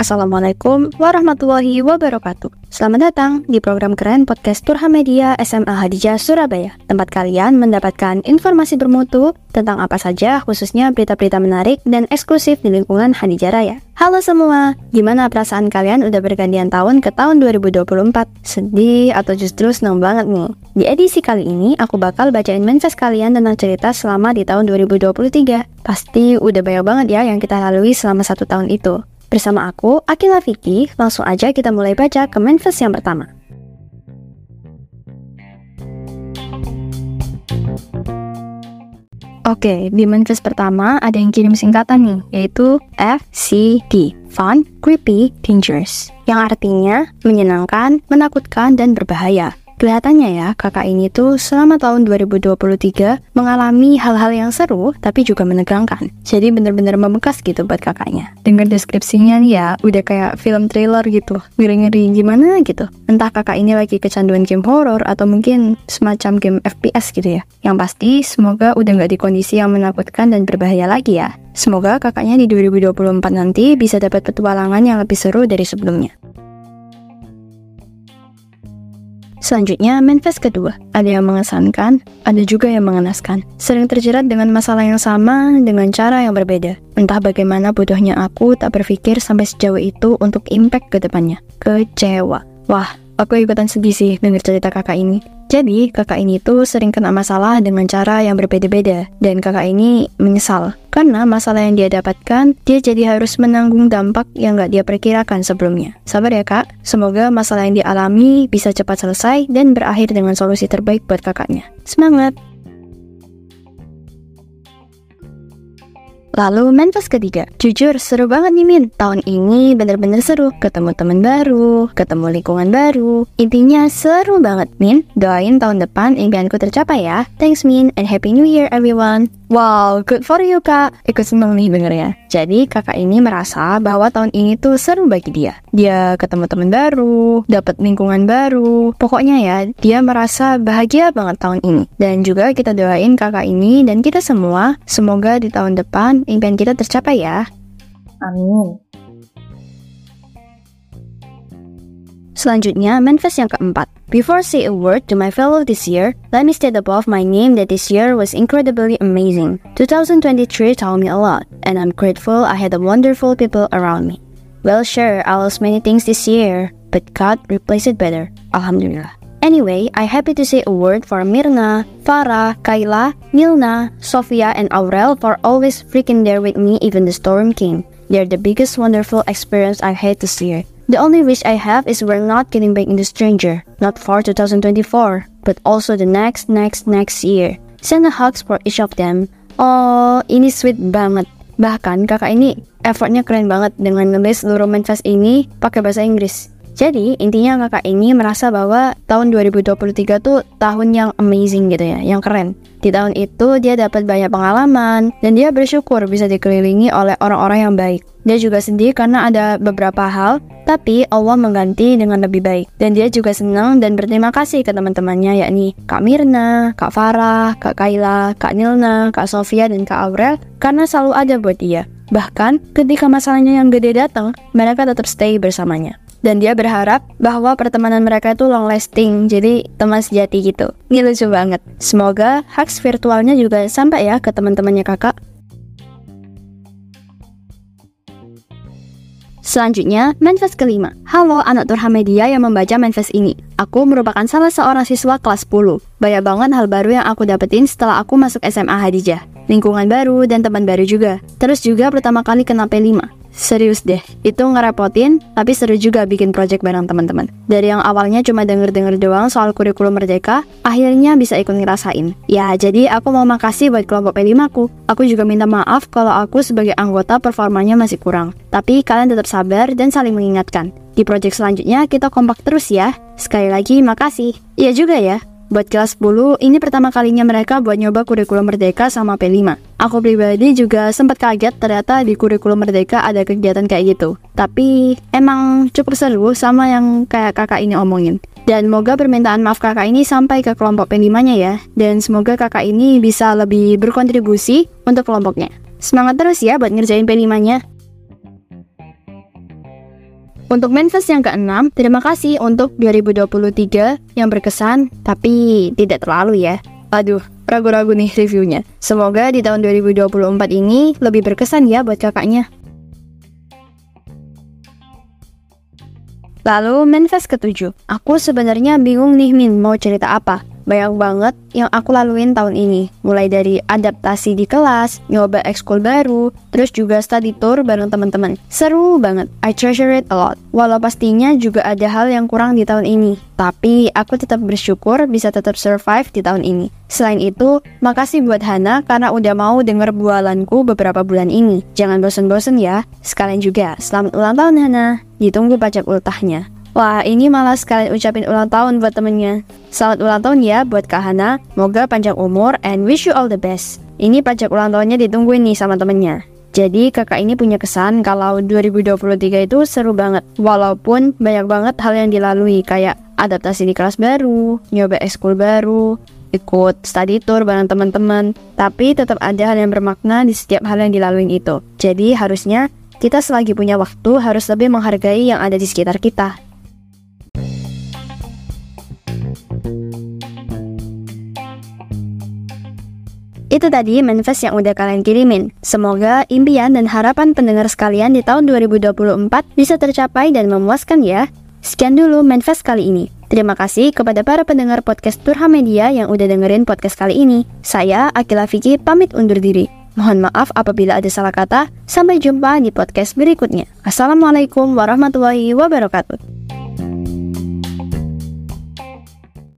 Assalamualaikum warahmatullahi wabarakatuh. Selamat datang di program keren podcast Turha Media SMA Hadijah Surabaya. Tempat kalian mendapatkan informasi bermutu tentang apa saja khususnya berita-berita menarik dan eksklusif di lingkungan Hadijah Raya. Halo semua, gimana perasaan kalian udah bergantian tahun ke tahun 2024? Sedih atau justru senang banget nih? Di edisi kali ini aku bakal bacain manifest kalian tentang cerita selama di tahun 2023. Pasti udah banyak banget ya yang kita lalui selama satu tahun itu. Bersama aku, Akila Vicky, langsung aja kita mulai baca ke manifest yang pertama. Oke, di manifest pertama ada yang kirim singkatan nih, yaitu FCD, Fun, Creepy, Dangerous, yang artinya menyenangkan, menakutkan, dan berbahaya. Kelihatannya ya, kakak ini tuh selama tahun 2023 mengalami hal-hal yang seru tapi juga menegangkan. Jadi bener-bener membekas gitu buat kakaknya. Dengar deskripsinya nih ya, udah kayak film trailer gitu. Ngeri-ngeri gimana gitu. Entah kakak ini lagi kecanduan game horror atau mungkin semacam game FPS gitu ya. Yang pasti semoga udah nggak di kondisi yang menakutkan dan berbahaya lagi ya. Semoga kakaknya di 2024 nanti bisa dapat petualangan yang lebih seru dari sebelumnya. Selanjutnya, manifest kedua. Ada yang mengesankan, ada juga yang mengenaskan. Sering terjerat dengan masalah yang sama dengan cara yang berbeda. Entah bagaimana bodohnya aku tak berpikir sampai sejauh itu untuk impact ke depannya. Kecewa. Wah, aku ikutan sedih sih dengar cerita kakak ini. Jadi, kakak ini tuh sering kena masalah dengan cara yang berbeda-beda, dan kakak ini menyesal. Karena masalah yang dia dapatkan, dia jadi harus menanggung dampak yang gak dia perkirakan sebelumnya. Sabar ya kak, semoga masalah yang dialami bisa cepat selesai dan berakhir dengan solusi terbaik buat kakaknya. Semangat! Lalu manifest ketiga, jujur seru banget nih Min. Tahun ini bener-bener seru, ketemu teman baru, ketemu lingkungan baru. Intinya seru banget Min. Doain tahun depan impianku tercapai ya. Thanks Min and happy new year everyone. Wow, good for you kak. Ikut seneng nih dengernya. Jadi kakak ini merasa bahwa tahun ini tuh seru bagi dia. Dia ketemu teman baru, dapat lingkungan baru. Pokoknya ya, dia merasa bahagia banget tahun ini. Dan juga kita doain kakak ini dan kita semua, semoga di tahun depan impian kita tercapai ya. Amin. Selanjutnya, manifest yang keempat. Before I say a word to my fellow this year, let me state above my name that this year was incredibly amazing. 2023 taught me a lot, and I'm grateful I had the wonderful people around me. Well, sure, I lost many things this year, but God replaced it better. Alhamdulillah. Anyway, I happy to say a word for Mirna, Farah, Kayla, Nilna, Sofia, and Aurel for always freaking there with me even the storm came. They're the biggest wonderful experience I had this year. The only wish I have is we're not getting back into stranger, not for 2024, but also the next, next, next year. Send a hugs for each of them. Oh, ini sweet banget. Bahkan kakak ini effortnya keren banget dengan nulis seluruh manifest ini pakai bahasa Inggris. Jadi intinya kakak ini merasa bahwa tahun 2023 tuh tahun yang amazing gitu ya, yang keren. Di tahun itu dia dapat banyak pengalaman dan dia bersyukur bisa dikelilingi oleh orang-orang yang baik. Dia juga sedih karena ada beberapa hal, tapi Allah mengganti dengan lebih baik. Dan dia juga senang dan berterima kasih ke teman-temannya yakni Kak Mirna, Kak Farah, Kak Kaila, Kak Nilna, Kak Sofia, dan Kak Aurel karena selalu ada buat dia. Bahkan ketika masalahnya yang gede datang, mereka tetap stay bersamanya dan dia berharap bahwa pertemanan mereka itu long lasting, jadi teman sejati gitu. Ini lucu banget. Semoga hugs virtualnya juga sampai ya ke teman-temannya kakak. Selanjutnya, manifest kelima. Halo anak Turha Media yang membaca manifest ini. Aku merupakan salah seorang siswa kelas 10. Banyak banget hal baru yang aku dapetin setelah aku masuk SMA Hadijah. Lingkungan baru dan teman baru juga. Terus juga pertama kali kena P5. Serius deh, itu ngerepotin, tapi seru juga bikin project bareng teman-teman. Dari yang awalnya cuma denger-denger doang soal kurikulum merdeka, akhirnya bisa ikut ngerasain. Ya, jadi aku mau makasih buat kelompok P5 ku. Aku juga minta maaf kalau aku sebagai anggota performanya masih kurang. Tapi kalian tetap sabar dan saling mengingatkan. Di project selanjutnya kita kompak terus ya. Sekali lagi makasih. Iya juga ya, Buat kelas 10, ini pertama kalinya mereka buat nyoba kurikulum merdeka sama P5. Aku pribadi juga sempat kaget ternyata di kurikulum merdeka ada kegiatan kayak gitu. Tapi emang cukup seru sama yang kayak kakak ini omongin. Dan semoga permintaan maaf kakak ini sampai ke kelompok P5-nya ya. Dan semoga kakak ini bisa lebih berkontribusi untuk kelompoknya. Semangat terus ya buat ngerjain P5-nya. Untuk manifest yang keenam, terima kasih untuk 2023 yang berkesan, tapi tidak terlalu ya. Aduh, ragu-ragu nih reviewnya. Semoga di tahun 2024 ini lebih berkesan ya buat kakaknya. Lalu manifest ketujuh, aku sebenarnya bingung nih Min mau cerita apa. Banyak banget yang aku laluin tahun ini, mulai dari adaptasi di kelas, nyoba ekskul baru, terus juga study tour bareng teman-teman. Seru banget, I treasure it a lot. Walau pastinya juga ada hal yang kurang di tahun ini, tapi aku tetap bersyukur bisa tetap survive di tahun ini. Selain itu, makasih buat Hana karena udah mau denger bualanku beberapa bulan ini. Jangan bosen-bosen ya. Sekalian juga, selamat ulang tahun Hana. Ditunggu pajak ultahnya. Wah, ini malah sekalian ucapin ulang tahun buat temennya. Selamat ulang tahun ya buat Kak Hana. Moga panjang umur and wish you all the best. Ini pajak ulang tahunnya ditungguin nih sama temennya. Jadi kakak ini punya kesan kalau 2023 itu seru banget. Walaupun banyak banget hal yang dilalui kayak adaptasi di kelas baru, nyoba ekskul baru, ikut study tour bareng teman-teman. Tapi tetap ada hal yang bermakna di setiap hal yang dilalui itu. Jadi harusnya kita selagi punya waktu harus lebih menghargai yang ada di sekitar kita. Itu tadi manifest yang udah kalian kirimin. Semoga impian dan harapan pendengar sekalian di tahun 2024 bisa tercapai dan memuaskan ya. Sekian dulu manifest kali ini. Terima kasih kepada para pendengar podcast Turha Media yang udah dengerin podcast kali ini. Saya, Akila Vicky, pamit undur diri. Mohon maaf apabila ada salah kata. Sampai jumpa di podcast berikutnya. Assalamualaikum warahmatullahi wabarakatuh.